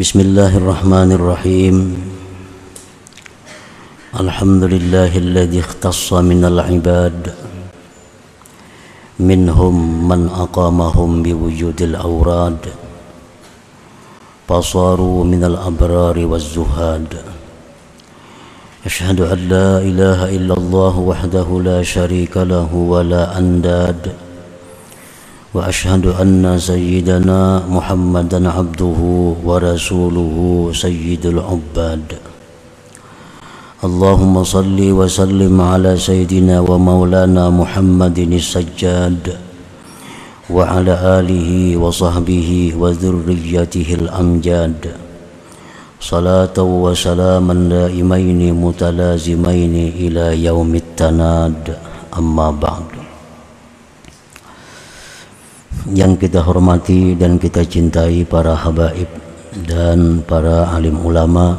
بسم الله الرحمن الرحيم الحمد لله الذي اختص من العباد منهم من أقامهم بوجود الأوراد فصاروا من الأبرار والزهاد أشهد أن لا إله إلا الله وحده لا شريك له ولا أنداد وأشهد أن سيدنا محمدا عبده ورسوله سيد العباد. اللهم صل وسلم على سيدنا ومولانا محمد السجاد وعلى آله وصحبه وذريته الأمجاد. صلاة وسلاما دائمين متلازمين إلى يوم التناد. أما بعد. Yang kita hormati dan kita cintai para habaib dan para alim ulama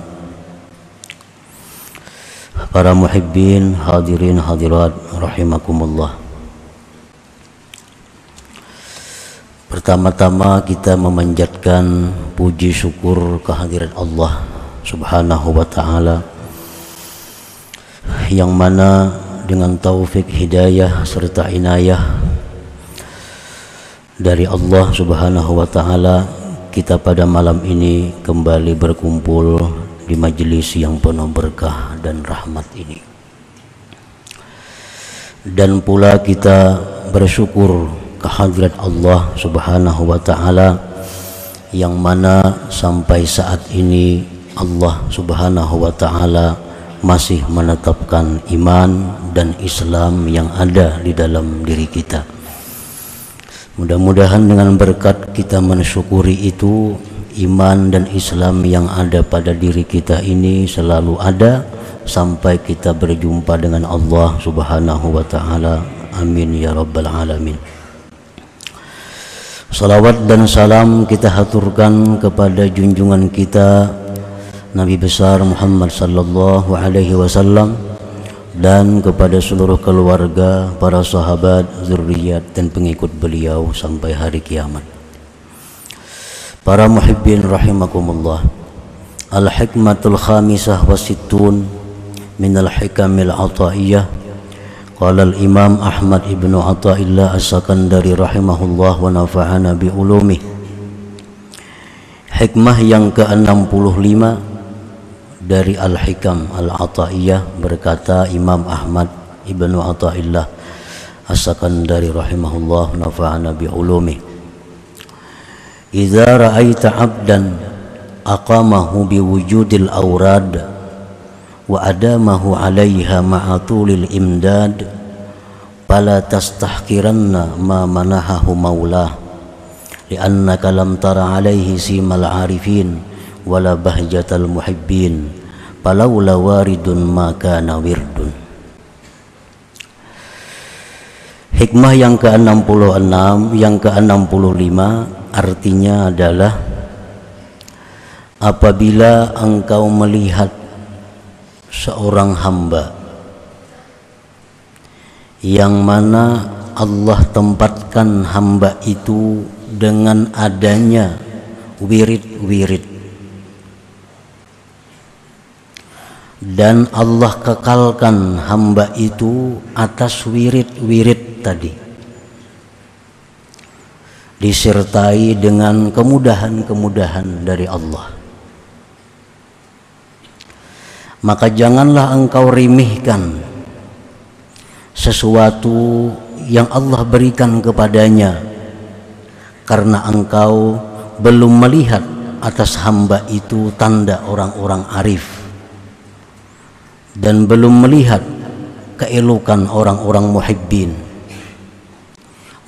para muhibbin hadirin hadirat rahimakumullah. Pertama-tama kita memanjatkan puji syukur kehadiran Allah Subhanahu wa taala yang mana dengan taufik hidayah serta inayah dari Allah Subhanahu wa taala kita pada malam ini kembali berkumpul di majelis yang penuh berkah dan rahmat ini. Dan pula kita bersyukur kehadirat Allah Subhanahu wa taala yang mana sampai saat ini Allah Subhanahu wa taala masih menetapkan iman dan Islam yang ada di dalam diri kita. Mudah-mudahan dengan berkat kita mensyukuri itu iman dan Islam yang ada pada diri kita ini selalu ada sampai kita berjumpa dengan Allah Subhanahu wa taala. Amin ya rabbal alamin. Salawat dan salam kita haturkan kepada junjungan kita Nabi besar Muhammad sallallahu alaihi wasallam dan kepada seluruh keluarga, para sahabat, zuriat dan pengikut beliau sampai hari kiamat. Para muhibbin rahimakumullah. Al-hikmatul khamisah wasittun min al-hikamil ataiyah. Qala al-Imam Ahmad ibnu Athaillah As-Sakandari rahimahullah wa nafa'ana bi ulumi. Hikmah yang ke-65 dari Al-Hikam Al-Ata'iyah berkata Imam Ahmad Ibnu Atta'illah asakan dari rahimahullah nafa'ana bi ulumi Idza ra'aita 'abdan aqamahu bi wujudil awrad wa adamahu 'alaiha ma'a tulil imdad fala tastahkiranna ma manahahu maulah li'annaka lam tara 'alaihi simal 'arifin wala bahjatal muhibbin palaula waridun maka nawirdun Hikmah yang ke-66 yang ke-65 artinya adalah apabila engkau melihat seorang hamba yang mana Allah tempatkan hamba itu dengan adanya wirid-wirid dan Allah kekalkan hamba itu atas wirid-wirid tadi. Disertai dengan kemudahan-kemudahan dari Allah. Maka janganlah engkau remehkan sesuatu yang Allah berikan kepadanya karena engkau belum melihat atas hamba itu tanda orang-orang arif dan belum melihat keelokan orang-orang muhibbin.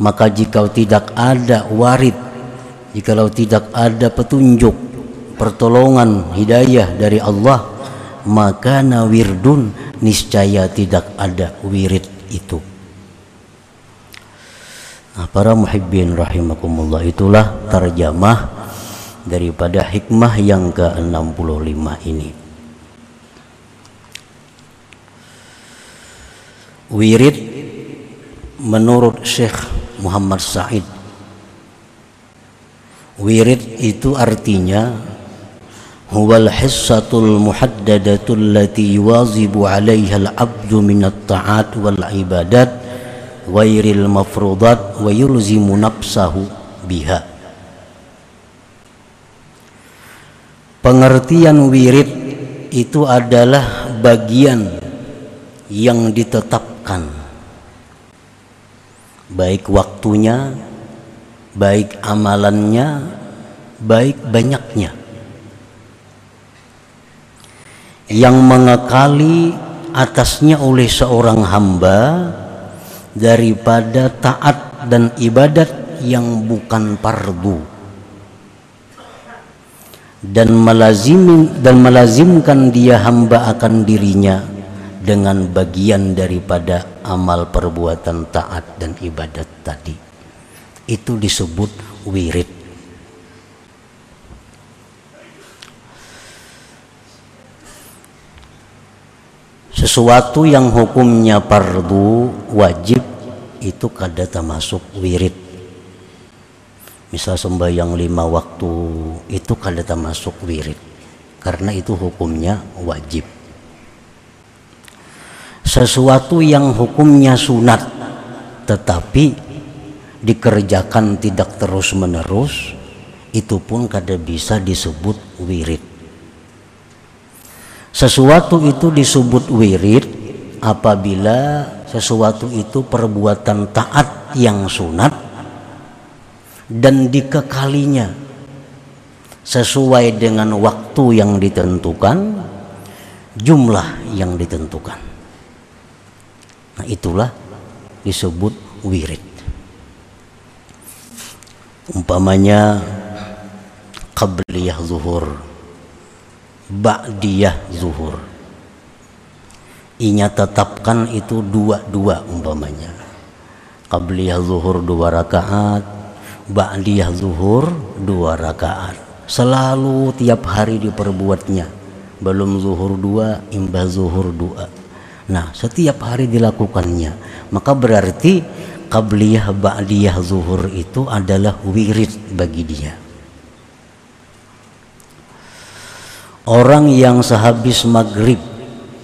Maka jika tidak ada warid jikalau tidak ada petunjuk pertolongan hidayah dari Allah maka nawirdun niscaya tidak ada wirid itu. Nah, para muhibbin rahimakumullah itulah terjemah daripada hikmah yang ke-65 ini wirid menurut Syekh Muhammad Said. Wirid itu artinya huwal hissatul muhaddadatul lati wazibu alaiha al-abdu min at-ta'at wal ibadat wairil mafrudat wa yulzimu nafsahu biha. Pengertian wirid itu adalah bagian yang ditetapkan baik waktunya baik amalannya baik banyaknya. Yang mengekali atasnya oleh seorang hamba daripada taat dan ibadat yang bukan fardu. Dan melazimi dan melazimkan dia hamba akan dirinya dengan bagian daripada amal perbuatan taat dan ibadat tadi. Itu disebut wirid. Sesuatu yang hukumnya fardu wajib itu kada termasuk wirid. Misal sembahyang lima waktu itu kada termasuk wirid. Karena itu hukumnya wajib sesuatu yang hukumnya sunat tetapi dikerjakan tidak terus menerus itu pun kada bisa disebut wirid. Sesuatu itu disebut wirid apabila sesuatu itu perbuatan taat yang sunat dan dikekalinya sesuai dengan waktu yang ditentukan jumlah yang ditentukan nah itulah disebut wirid. Umpamanya qabliyah zuhur ba'diyah zuhur. Inya tetapkan itu dua-dua umpamanya. Qabliyah zuhur dua rakaat ba'diyah zuhur dua rakaat. Selalu tiap hari diperbuatnya. Belum zuhur dua imbah zuhur dua nah setiap hari dilakukannya. Maka berarti qabliyah ba'diyah zuhur itu adalah wirid bagi dia. Orang yang sehabis maghrib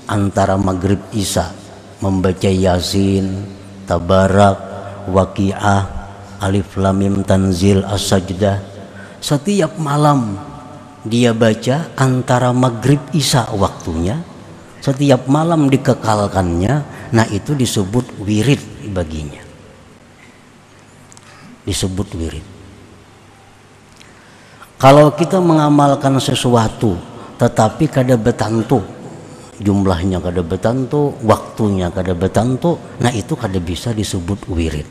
antara maghrib isya membaca yasin, tabarak, waqiah, alif lamim tanzil as-sajdah setiap malam dia baca antara maghrib isya waktunya setiap malam dikekalkannya nah itu disebut wirid baginya. Disebut wirid. Kalau kita mengamalkan sesuatu tetapi kada betantu jumlahnya kada betantu waktunya kada betantu nah itu kada bisa disebut wirid.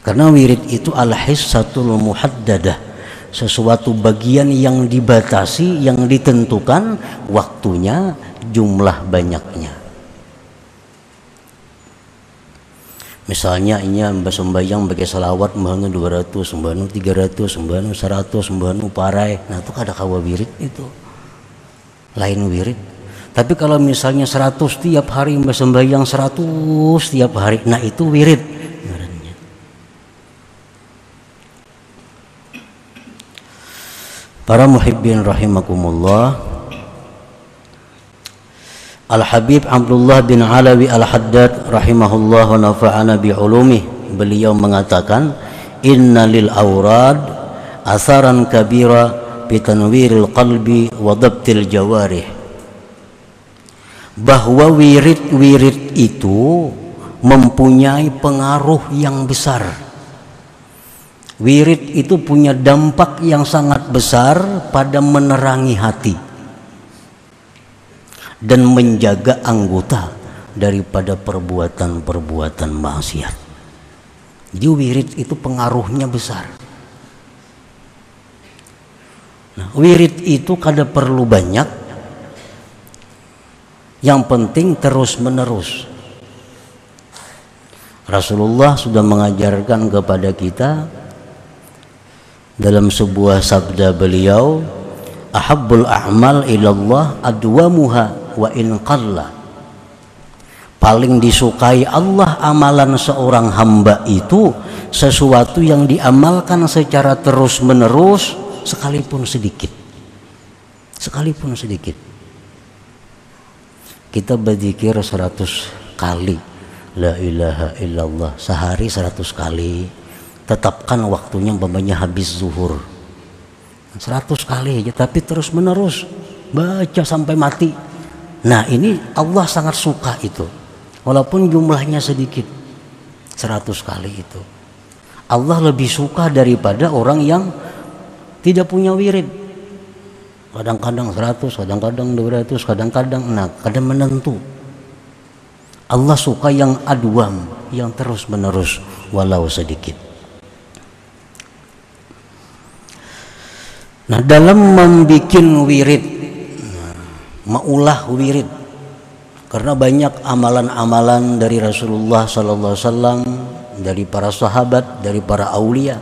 Karena wirid itu al hissatul muhaddadah sesuatu bagian yang dibatasi yang ditentukan waktunya jumlah banyaknya. Misalnya ini sembahyang bagi salawat mbahnu 200 mbahnu 300 mbahnu 100 mbahnu parai. Nah itu kada kawa wirid itu. Lain wirid. Tapi kalau misalnya 100 tiap hari mbah sembahyang 100 tiap hari nah itu wirid. Para muhibbin rahimakumullah Al-Habib Abdullah bin Alawi Al-Haddad rahimahullah wa nafa'ana bi'ulumih. Beliau mengatakan inna lil awrad asaran kabira bitanwiril qalbi wa dabtil jawarih. Bahwa wirid-wirid itu mempunyai pengaruh yang besar. Wirid itu punya dampak yang sangat besar pada menerangi hati dan menjaga anggota daripada perbuatan-perbuatan maksiat. Jadi wirid itu pengaruhnya besar. Nah, wirid itu kada perlu banyak. Yang penting terus menerus. Rasulullah sudah mengajarkan kepada kita dalam sebuah sabda beliau, "Ahabbul a'mal ilallah adwamuha wa in qalla. Paling disukai Allah amalan seorang hamba itu sesuatu yang diamalkan secara terus menerus sekalipun sedikit. Sekalipun sedikit. Kita berzikir seratus kali. La ilaha illallah. Sehari seratus kali. Tetapkan waktunya umpamanya habis zuhur. Seratus kali aja tapi terus menerus baca sampai mati nah ini Allah sangat suka itu. Walaupun jumlahnya sedikit seratus kali itu. Allah lebih suka daripada orang yang tidak punya wirid. Kadang-kadang 100 kadang-kadang 200 kadang-kadang nah kadang menentu. Allah suka yang aduam yang terus menerus walau sedikit. Nah dalam membuat wirid maulah wirid. Karena banyak amalan-amalan dari Rasulullah Sallallahu Alaihi Wasallam dari para sahabat dari para aulia.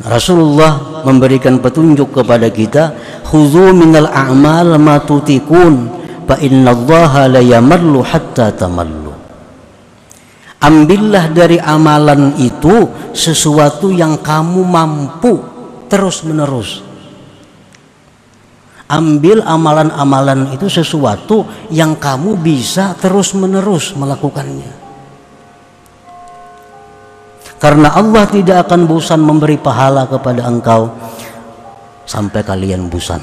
Rasulullah memberikan petunjuk kepada kita khudhu minal a'mal ma tutikun fa innallaha la yamallu hatta tamallu. Ambillah dari amalan itu sesuatu yang kamu mampu terus menerus Ambil amalan-amalan itu sesuatu yang kamu bisa terus menerus melakukannya karena Allah tidak akan bosan memberi pahala kepada engkau sampai kalian bosan.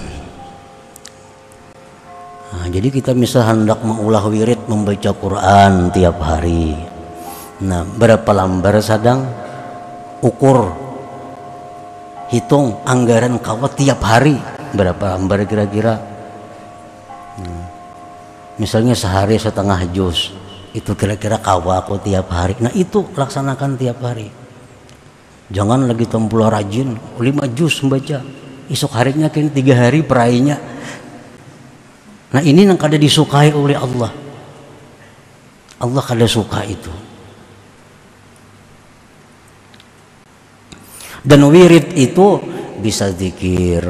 Nah, jadi kita misal hendak mengulah wirid membaca Quran tiap hari. Nah, berapa lembar sedang ukur hitung anggaran kau tiap hari berapa lembar kira-kira. Nah, misalnya sehari setengah juz itu kira-kira kawa aku tiap hari. Nah itu laksanakan tiap hari. Jangan lagi tempul rajin lima jus membaca esok harinya kini tiga hari perainya. Nah ini yang kada disukai oleh Allah. Allah kada suka itu. Dan wirid itu bisa zikir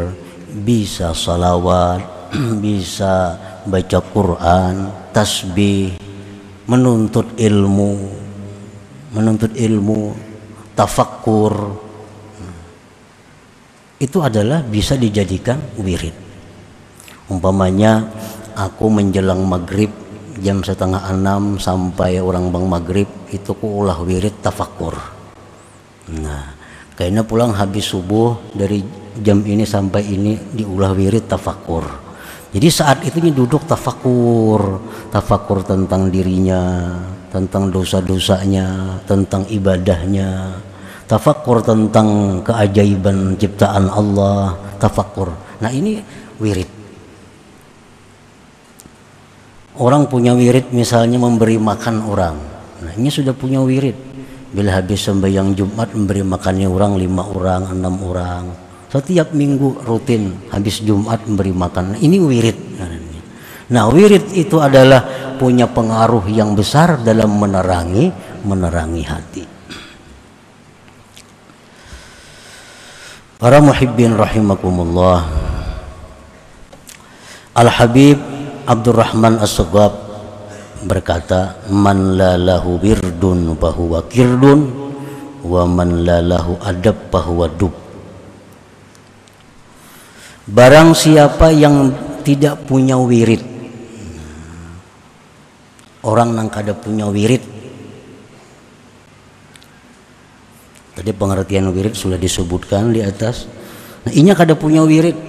bisa salawat bisa baca Quran tasbih menuntut ilmu menuntut ilmu tafakkur. Itu adalah bisa dijadikan wirid. Umpamanya aku menjelang maghrib jam setengah enam sampai orang bang maghrib itu ku ulah wirid tafakkur. Nah kayaknya pulang habis subuh dari jam ini sampai ini diulah wirid tafakkur jadi saat itu duduk tafakur, tafakur tentang dirinya, tentang dosa-dosanya, tentang ibadahnya, tafakur tentang keajaiban ciptaan Allah, tafakur. Nah ini wirid. Orang punya wirid misalnya memberi makan orang. Nah ini sudah punya wirid. Bila habis sembahyang Jumat memberi makannya orang lima orang, enam orang, setiap minggu rutin habis Jumat memberi makan. Ini wirid nah wirid itu adalah punya pengaruh yang besar dalam menerangi menerangi hati. Para muhibbin rahimakumullah. Al Habib Abdurrahman As-Sagab berkata man la lahu wirdun fahuwa kirdun wa man la lahu adab fahuwa dub Barang siapa yang tidak punya wirid Orang yang kada punya wirid. Tadi pengertian wirid sudah disebutkan di atas. Nah ini kada punya wirid.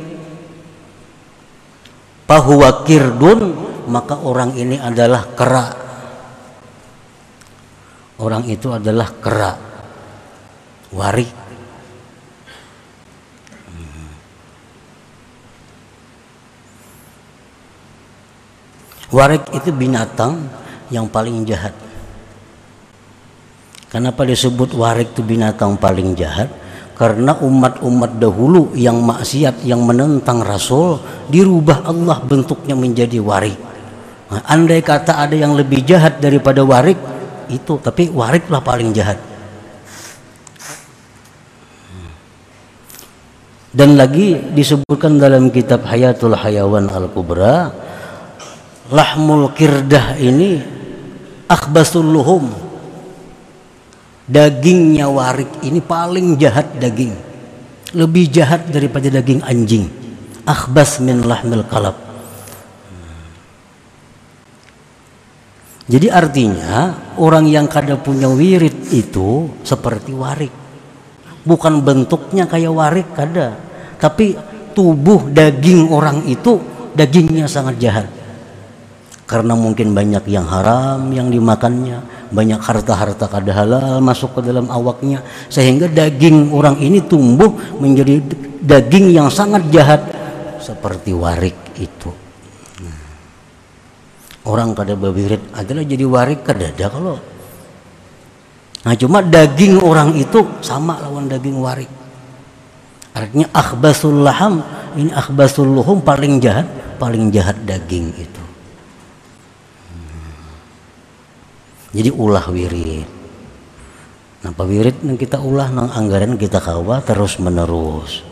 Pahuwa kirdun Maka orang ini adalah kera. Orang itu adalah kera. Warik Warik itu binatang yang paling jahat. Kenapa disebut warik itu binatang paling jahat? Karena umat-umat dahulu yang maksiat, yang menentang Rasul, dirubah Allah bentuknya menjadi warik. Nah, andai kata ada yang lebih jahat daripada warik, itu tapi wariklah paling jahat. Dan lagi disebutkan dalam kitab Hayatul Hayawan Al-Kubra, lahmul kirdah ini akhbasul luhum. Dagingnya warik ini paling jahat daging. Lebih jahat daripada daging anjing. Akhbas min lahmil kalab. Jadi artinya orang yang kada punya wirid itu seperti warik. Bukan bentuknya kayak warik kada tapi tubuh daging orang itu dagingnya sangat jahat karena mungkin banyak yang haram yang dimakannya banyak harta-harta kada halal masuk ke dalam awaknya sehingga daging orang ini tumbuh menjadi daging yang sangat jahat seperti warik itu. Orang kada berwirid adalah jadi warik kada ada kalau. Nah cuma daging orang itu sama lawan daging warik. Artinya akhbasul laham ini akhbasul luhum paling jahat paling jahat daging itu jadi ulah wirid. Nah wirid yang kita ulah nang anggaran kita kawa terus menerus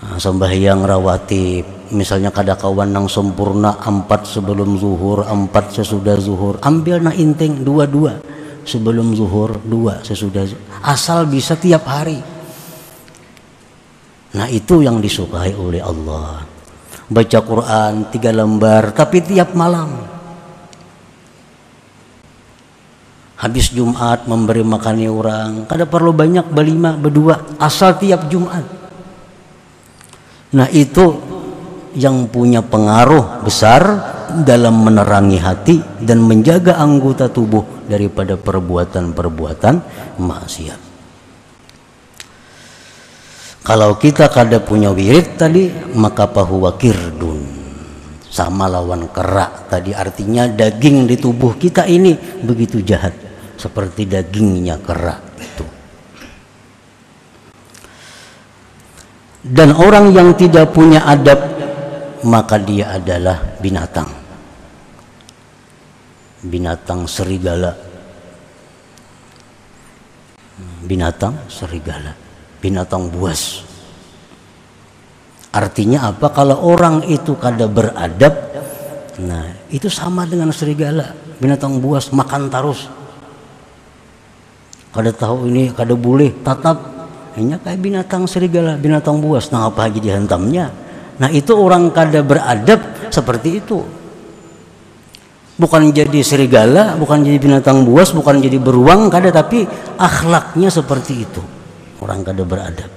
nah, sembahyang rawatib. Misalnya kada kawan nang sempurna empat sebelum zuhur empat sesudah zuhur. Ambil na inting dua-dua sebelum zuhur dua sesudah zuhur. asal bisa tiap hari. Nah itu yang disukai oleh Allah. Baca Quran tiga lembar tapi tiap malam habis Jumat memberi makan orang. Kada perlu banyak berlima berdua. Asal tiap Jumat. Nah itu yang punya pengaruh besar dalam menerangi hati dan menjaga anggota tubuh daripada perbuatan-perbuatan maksiat. Kalau kita kada punya wirid tadi maka pahuwa kirdun. Sama lawan kerak tadi. Artinya daging di tubuh kita ini begitu jahat seperti dagingnya kera itu. Dan orang yang tidak punya adab maka dia adalah binatang. Binatang serigala. Binatang serigala. Binatang buas. Artinya apa? Kalau orang itu kada beradab, nah itu sama dengan serigala, binatang buas makan terus kada tahu ini kada boleh tatap. Hanya kayak binatang serigala binatang buas. Nah apa aja dihantamnya? Nah itu orang kada beradab seperti itu. Bukan jadi serigala bukan jadi binatang buas bukan jadi beruang kada tapi akhlaknya seperti itu. Orang kada beradab.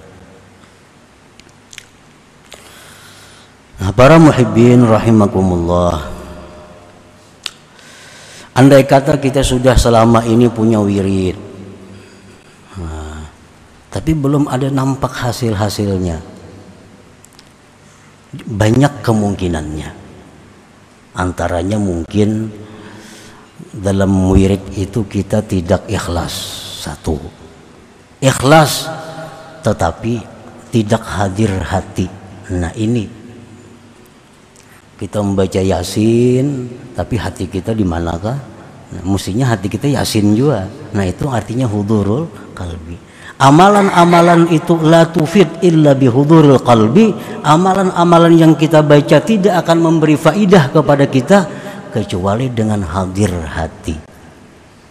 Nah para muhibbin rahimakumullah. Andai kata kita sudah selama ini punya wirid tapi belum ada nampak hasil-hasilnya. Banyak kemungkinannya. Antaranya mungkin dalam wirid itu kita tidak ikhlas satu. Ikhlas tetapi tidak hadir hati. Nah ini. Kita membaca yasin tapi hati kita di manakah? Nah, mestinya hati kita yasin juga. Nah itu artinya hudurul kalbi Amalan-amalan itu la tufid illa bihuduril qalbi. Amalan-amalan yang kita baca tidak akan memberi faidah kepada kita kecuali dengan hadir hati.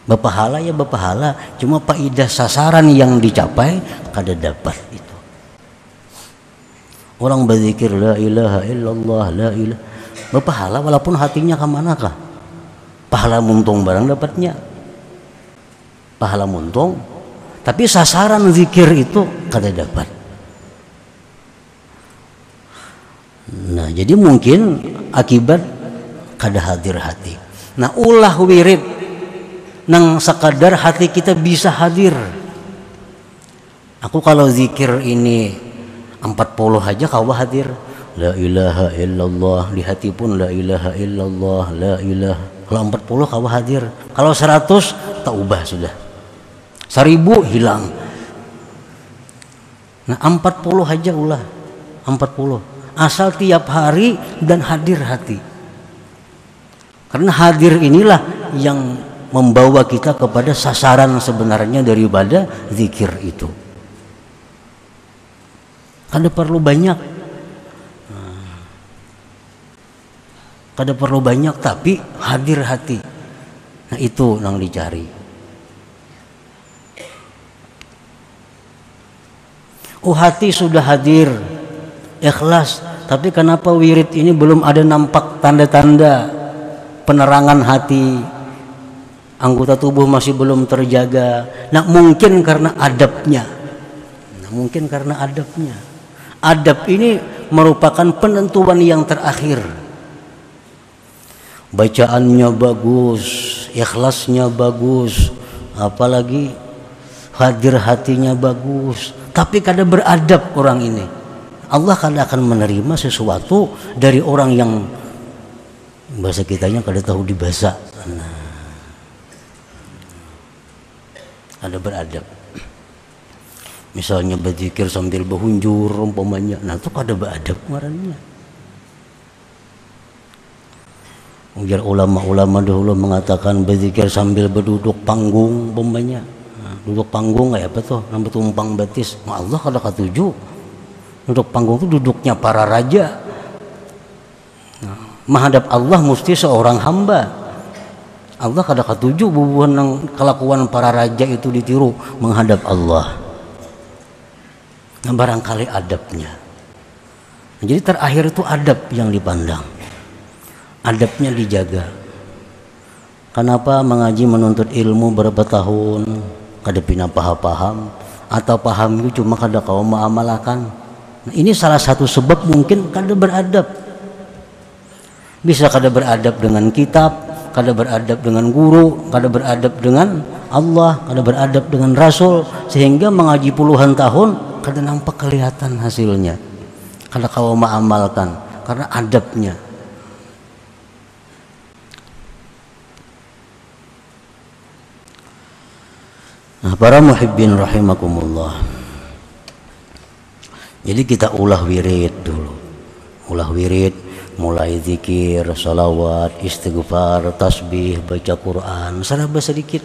Berpahala ya berpahala, cuma faidah sasaran yang dicapai kada dapat itu. Orang berzikir la ilaha illallah la ilaha berpahala walaupun hatinya ke manakah? Pahala muntung barang dapatnya. Pahala muntung tapi sasaran zikir itu kada dapat. Nah, jadi mungkin akibat kada hadir hati. Nah, ulah wirid nang sekadar hati kita bisa hadir. Aku kalau zikir ini 40 aja kau hadir. La ilaha illallah di hati pun la ilaha illallah la ilaha. Kalau 40 kau hadir. Kalau 100 tak ubah sudah seribu hilang. Nah empat puluh aja ulah. Empat puluh. Asal tiap hari dan hadir hati. Karena hadir inilah yang membawa kita kepada sasaran sebenarnya daripada zikir itu. Kada perlu banyak. Kada perlu banyak tapi hadir hati. Nah itu yang dicari Oh hati sudah hadir, ikhlas, tapi kenapa wirid ini belum ada nampak tanda-tanda penerangan hati? Anggota tubuh masih belum terjaga. Nah mungkin karena adabnya. Nah mungkin karena adabnya. Adab ini merupakan penentuan yang terakhir. Bacaannya bagus ikhlasnya bagus apalagi hadir hatinya bagus tapi kada beradab orang ini. Allah kada akan menerima sesuatu dari orang yang bahasa kitanya kada tahu dibahasa nah, ada beradab. Misalnya berzikir sambil berhunjur umpamanya. Nah itu kada beradab marahnya Ujar ulama-ulama dahulu mengatakan berzikir sambil berduduk panggung umpamanya duduk panggung kayak apa tuh? Nampak tumpang batis nah, Allah kada ketujuh. Untuk panggung itu duduknya para raja. Nah, menghadap Allah mesti seorang hamba. Allah kada ketujuh bubuhan kelakuan para raja itu ditiru menghadap Allah. Nah barangkali adabnya. Nah, jadi terakhir itu adab yang dipandang. Adabnya dijaga. Kenapa mengaji menuntut ilmu berapa tahun kada pina paham-paham atau paham itu cuma kada kau mengamalkan Nah, ini salah satu sebab mungkin kada beradab. Bisa kada beradab dengan kitab, kada beradab dengan guru, kada beradab dengan Allah, kada beradab dengan Rasul, sehingga mengaji puluhan tahun kada nampak kelihatan hasilnya. Kada kau mengamalkan karena adabnya. Nah, para muhibbin rahimakumullah. Jadi kita ulah wirid dulu. Ulah wirid mulai zikir, salawat, istighfar, tasbih, baca Quran, serba sedikit.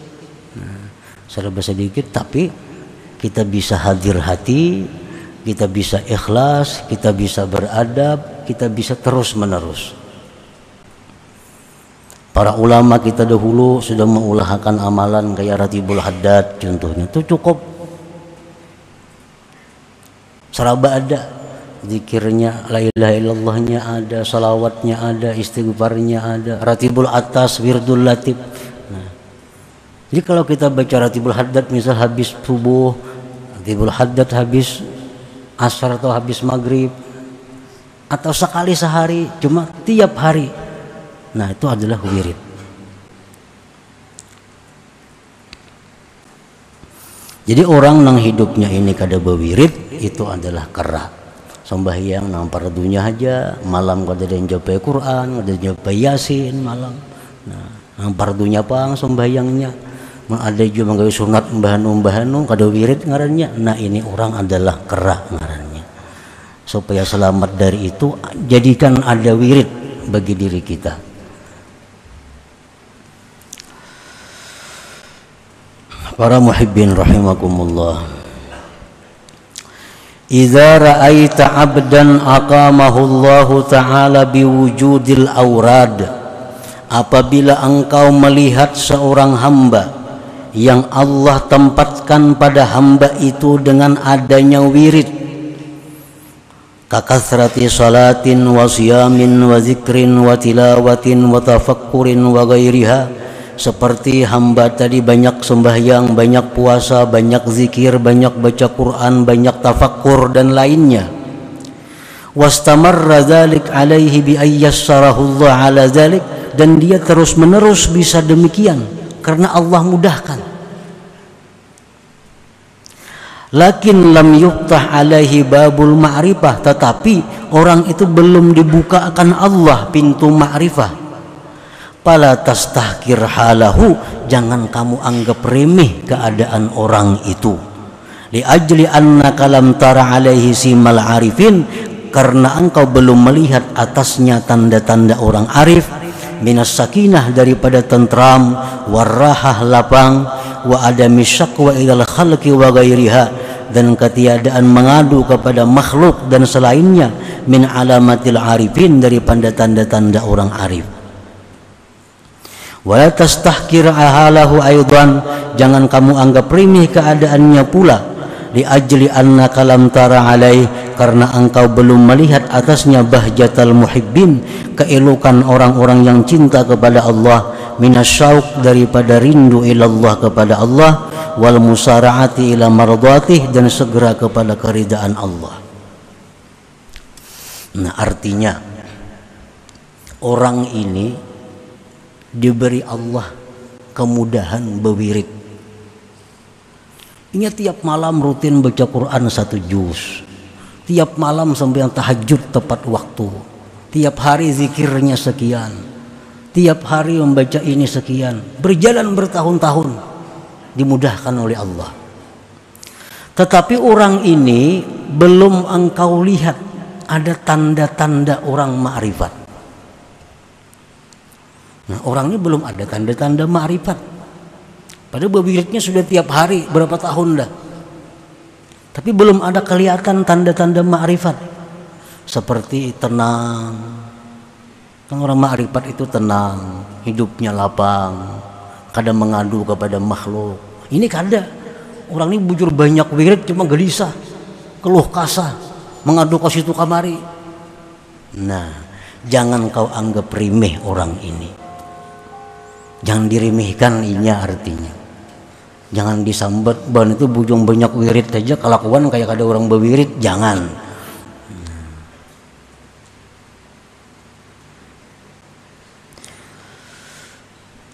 Nah, serba sedikit tapi kita bisa hadir hati, kita bisa ikhlas, kita bisa beradab, kita bisa terus menerus. Para ulama kita dahulu sudah mengulahkan amalan kayak Ratibul Haddad contohnya. Itu cukup. Seraba ada. Zikirnya la ilaha illallahnya ada salawatnya ada istighfarnya ada. Ratibul atas wirdul latib nah, jadi kalau kita baca ratibul haddad misal habis subuh ratibul haddad habis asar atau habis maghrib atau sekali sehari cuma tiap hari nah itu adalah wirid. Jadi orang nang hidupnya ini kada berwirid itu adalah kerak sembahyang nang pardunya aja malam kada ada japai Quran kada japai Yasin malam. Nah nang pardunya pang sembahyangnya. Ada juga menggawe sunat umbahan-umbahan kada wirid ngarannya. Nah ini orang adalah kerak ngarannya. Supaya selamat dari itu jadikan ada wirid bagi diri kita para muhibbin rahimakumullah. Idza ra'aita 'abdan aqamahu Allah taala biwujudil aurad. Apabila engkau melihat seorang hamba yang Allah tempatkan pada hamba itu dengan adanya wirid kakasrati salatin wa siyamin wa zikrin wa tilawatin wa tafakkurin wa ghairiha seperti hamba tadi banyak sembahyang, banyak puasa, banyak zikir, banyak baca Quran, banyak tafakkur dan lainnya. Wastamarra dzalik alaihi bi ayyassarahu Allah ala dzalik dan dia terus menerus bisa demikian karena Allah mudahkan. Lakin lam yuftah alaihi babul ma'rifah tetapi orang itu belum dibuka akan Allah pintu ma'rifah Pala tastahkir halahu. Jangan kamu anggap remeh keadaan orang itu. Li ajli anna kalam tara alaihi simal arifin. Karena engkau belum melihat atasnya tanda-tanda orang arif. Minas sakinah daripada tentram. Warahah lapang. Wa adami syakwa ilal khalqi wa gairiha dan ketiadaan mengadu kepada makhluk dan selainnya. Min alamatil arifin daripada tanda-tanda orang arif wala tastahkir ahalahu aidan jangan kamu anggap remeh keadaannya pula. Li ajli anna kalam tara alai karena engkau belum melihat atasnya bahjatal muhibbin. Keelokan orang-orang yang cinta kepada Allah. Minasyauk daripada rindu ilallah kepada Allah. Wal musara'ati ila mardatih dan segera kepada keridaan Allah. Nah artinya orang ini diberi Allah kemudahan berwirid ini tiap malam rutin baca Quran satu juz. Tiap malam sampai yang tahajud tepat waktu. Tiap hari zikirnya sekian. Tiap hari membaca ini sekian. Berjalan bertahun-tahun. Dimudahkan oleh Allah. Tetapi orang ini belum engkau lihat ada tanda-tanda orang ma'rifat. Nah orang ini belum ada tanda-tanda ma'rifat. Padahal berwiridnya sudah tiap hari berapa tahun dah. Tapi belum ada kelihatan tanda-tanda ma'rifat. Seperti tenang. Kan orang ma'rifat itu tenang, hidupnya lapang, kadang mengadu kepada makhluk. Ini kada. Orang ini bujur banyak wirid cuma gelisah, keluh kasah, mengadu ke situ kamari. Nah, jangan kau anggap remeh orang ini. Jangan diremehkan ini artinya jangan disambat ban itu bujung banyak wirid aja kelakuan kayak ada orang berwirid jangan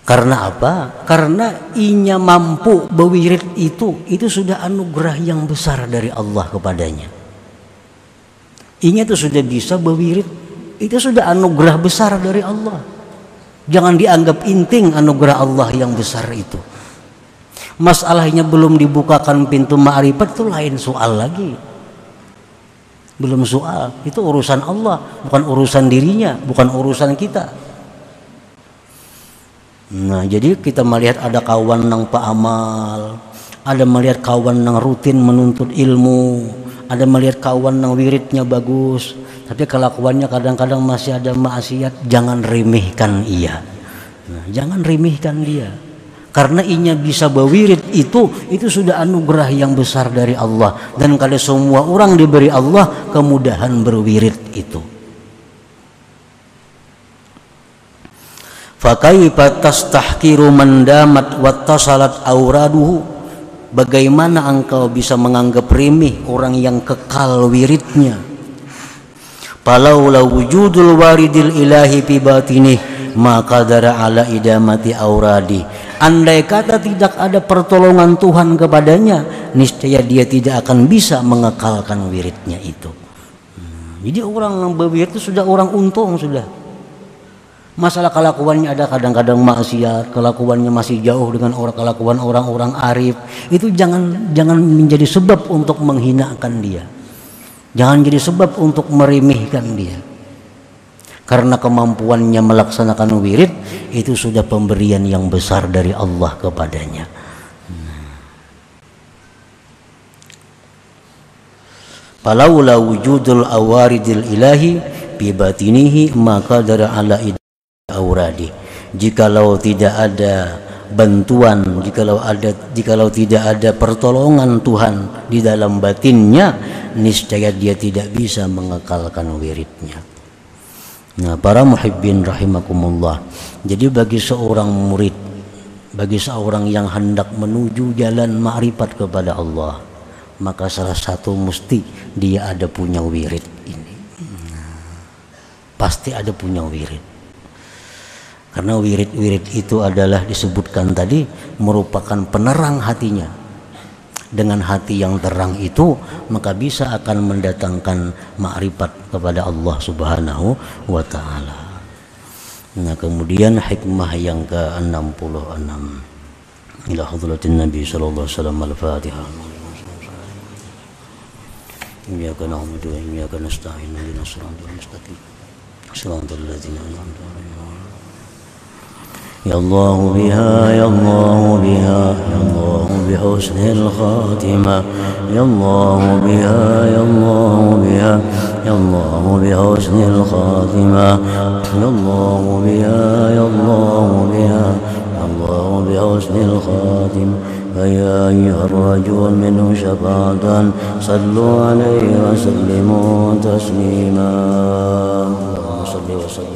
Karena apa? Karena inya mampu berwirid itu, itu sudah anugerah yang besar dari Allah kepadanya. Inya itu sudah bisa berwirid, itu sudah anugerah besar dari Allah. Jangan dianggap inting anugerah Allah yang besar itu. Masalahnya belum dibukakan pintu ma'rifat itu lain soal lagi. Belum soal. Itu urusan Allah bukan urusan dirinya bukan urusan kita. Nah jadi kita melihat ada kawan nang pak amal ada melihat kawan nang rutin menuntut ilmu ada melihat kawan nang wiridnya bagus tapi kelakuannya kadang-kadang masih ada maksiat jangan remehkan ia. Nah, jangan remehkan dia. Karena inya bisa berwirid itu itu sudah anugerah yang besar dari Allah. Dan kalau semua orang diberi Allah kemudahan berwirid itu. Fakaifa tastahkiru man damat wattasalat auraduhu? Bagaimana engkau bisa menganggap remeh orang yang kekal wiridnya Palau wujudul waridil ilahi fi batinih maka dara ala idamati auradi Andai kata tidak ada pertolongan Tuhan kepadanya, niscaya dia tidak akan bisa mengekalkan wiridnya itu. Hmm, jadi orang yang berwirid itu sudah orang untung sudah. Masalah kelakuannya ada kadang-kadang maksiat, kelakuannya masih jauh dengan orang kelakuan orang-orang arif. Itu jangan jangan menjadi sebab untuk menghinakan dia. Jangan jadi sebab untuk meremehkan dia. Karena kemampuannya melaksanakan wirid itu sudah pemberian yang besar dari Allah kepadanya. Falaula wujudul awaridil ilahi bi batinihi maka dari ala auradi. Jikalau tidak ada bantuan jikalau ada jikalau tidak ada pertolongan Tuhan di dalam batinnya niscaya dia tidak bisa mengekalkan wiridnya Nah, para muhibbin rahimakumullah. Jadi bagi seorang murid, bagi seorang yang hendak menuju jalan ma'rifat kepada Allah, maka salah satu mesti dia ada punya wirid ini. Pasti ada punya wirid. Karena wirid-wirid itu adalah disebutkan tadi merupakan penerang hatinya, dengan hati yang terang itu maka bisa akan mendatangkan makrifat kepada Allah Subhanahu wa taala. Nah, kemudian hikmah yang ke-66 ila hadratin Nabi sallallahu alaihi wasallam al-Fatihah. Iyyaka na'budu wa iyyaka nasta'in ihdinas siratal mustaqim. Siratal ladzina an'amta 'alaihim يا الله بها يا الله بها يا الله بحسن الخاتمة. يا الله بها يا الله بها يا الله بحسن الخاتمة. يا الله بها يا الله بها يا الله بحسن الخاتمة فيا أيها الراجون منه شفاعة صلوا عليه وسلموا تسليما. اللهم صل وسلم.